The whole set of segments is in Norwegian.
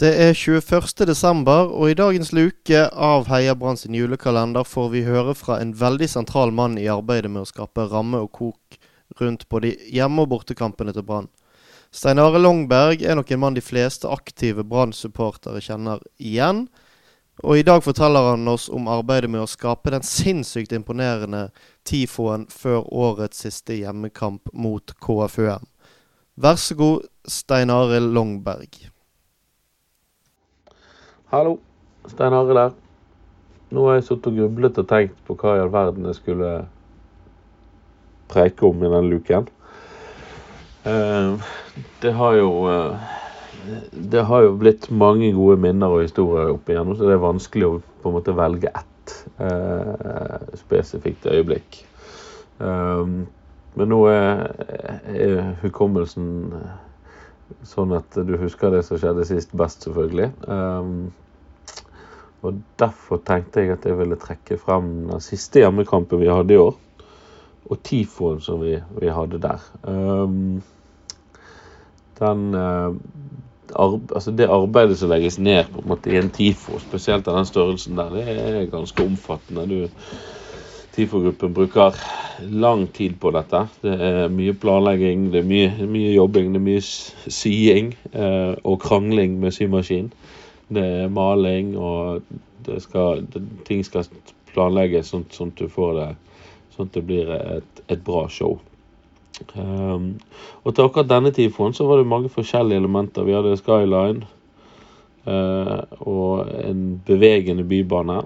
Det er 21. desember, og i dagens luke av Heia Brann sin julekalender får vi høre fra en veldig sentral mann i arbeidet med å skape ramme og kok rundt både hjemme- og bortekampene til Brann. Stein Are Longberg er nok en mann de fleste aktive Brann-supportere kjenner igjen. Og i dag forteller han oss om arbeidet med å skape den sinnssykt imponerende tifoen før årets siste hjemmekamp mot KFUM. Vær så god, Stein Arild Longberg. Hallo, Stein Arild her. Nå har jeg sittet og grublet og tenkt på hva i all verden jeg skulle preike om i denne luken. Eh, det har jo eh, Det har jo blitt mange gode minner og historier opp igjennom, så det er vanskelig å på en måte velge ett eh, spesifikt øyeblikk. Men nå er, er hukommelsen sånn at du husker det som skjedde sist best, selvfølgelig. Og Derfor tenkte jeg at jeg ville trekke frem den siste hjemmekampen vi hadde i år. Og tifoen som vi, vi hadde der. Um, den, uh, arbe altså det arbeidet som legges ned på en måte i en TIFO, spesielt av den størrelsen der, det er ganske omfattende. Du, TIFO-gruppen bruker lang tid på dette. Det er mye planlegging, det er mye, mye jobbing, det er mye sying eh, og krangling med symaskin. Det er maling, og skal, det, ting skal planlegges sånn, sånn, at du får det Sånn at det blir et, et bra show. Um, og til akkurat denne tifoen så var det mange forskjellige elementer. Vi hadde skyline uh, og en bevegende bybane,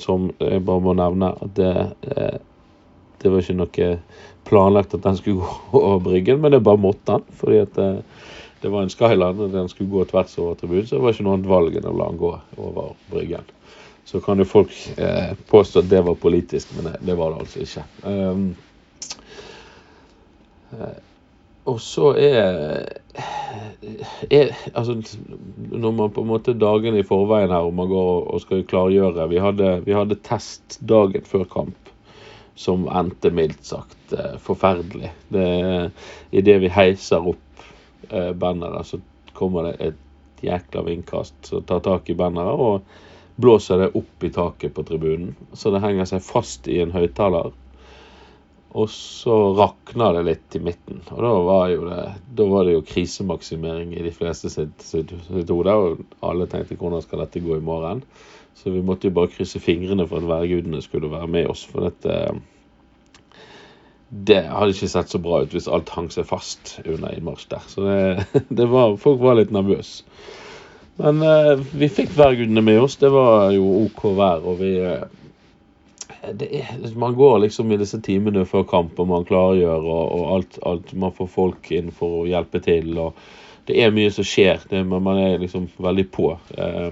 som jeg bare må nevne det, uh, det var ikke noe planlagt at den skulle gå over Bryggen, men det bare måtte den. fordi at det, det var en Skyline, og den skulle gå tvers over tribunen, så det var ikke noe annet valg enn å la den gå over Bryggen. Så kan jo folk eh, påstå at det var politisk, men det, det var det altså ikke. Um, eh, og så er, er, Altså, når man på en måte dagene i forveien her, og man går og skal klargjøre Vi hadde, vi hadde test dagen før kamp som endte mildt sagt forferdelig. I Idet vi heiser opp eh, banneret, så kommer det et jækla vindkast som tar tak i banneret og blåser det opp i taket på tribunen. Så det henger seg fast i en høyttaler. Og så rakna det litt i midten. Og da var, det, da var det jo krisemaksimering i de fleste sitt, sitt, sitt hode. Og alle tenkte hvordan skal dette gå i morgen? Så vi måtte jo bare krysse fingrene for at værgudene skulle være med oss. For dette det hadde ikke sett så bra ut hvis alt hang seg fast under innmarsj der. Så det, det var, folk var litt nervøse. Men eh, vi fikk værgudene med oss. Det var jo OK vær. og vi eh, er, Man går liksom i disse timene før kamp, og man klargjør, og, og alt, alt, Man får folk inn for å hjelpe til. og Det er mye som skjer. Det, man er liksom veldig på eh,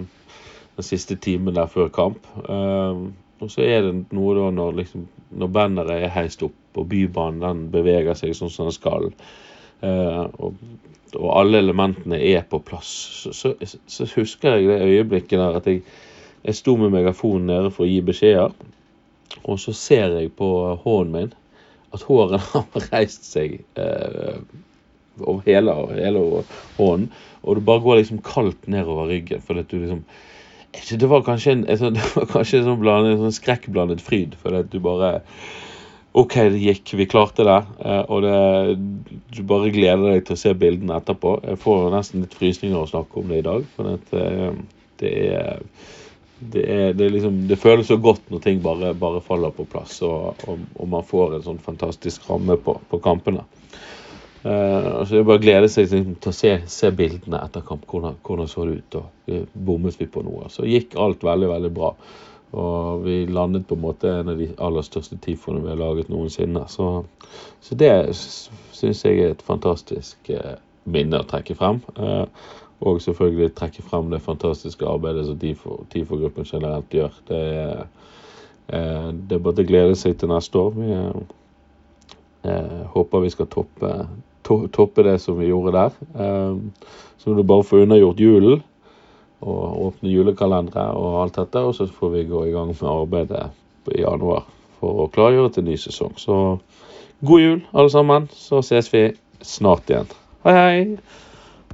den siste timen der før kamp. Eh, og så er det noe da når, liksom, når banneret er heist opp, og Bybanen den beveger seg sånn som den skal, eh, og, og, alle elementene er på plass, så, så, så, husker jeg det øyeblikket der at jeg, jeg sto med megafonen nede for å gi beskjeder, og så ser jeg på hånden min at håret har reist seg eh, over hele, hele hånden, og det bare går liksom kaldt nedover ryggen. for at du liksom det var kanskje en, det var kanskje en sånn, blandet, sånn skrekkblandet fryd. For at du bare OK, det gikk, vi klarte det. Eh, og det, du bare gleder deg til å se bildene etterpå. Jeg får nesten litt frysninger å snakke om det i dag. For at, eh, det, er, det, er, det, er liksom, det føles så godt når ting bare, bare faller på plass, og, og, og, man får en sånn fantastisk ramme på, på kampene. Uh, så det er bare å glede seg til å se, se, bildene etter kamp. Hvordan, hvordan så det ut? og uh, Bommet vi på noe? Så gikk alt veldig, veldig bra. Og vi landet på en måte en av de aller største tifoene vi har laget noensinne. Så, så det syns jeg er et fantastisk uh, minne å trekke frem. Uh, og selvfølgelig trekke frem det fantastiske arbeidet som TIFO-gruppen generelt gjør. Det er, det er bare å glede seg til neste år. Vi håper vi skal toppe to toppe det som vi gjorde der. Så må du bare få unnagjort julen og åpne julekalendere og alt dette. Og så får vi gå i gang med arbeidet i januar for å klargjøre til ny sesong. Så god jul, alle sammen. Så ses vi snart igjen. Hei, hei!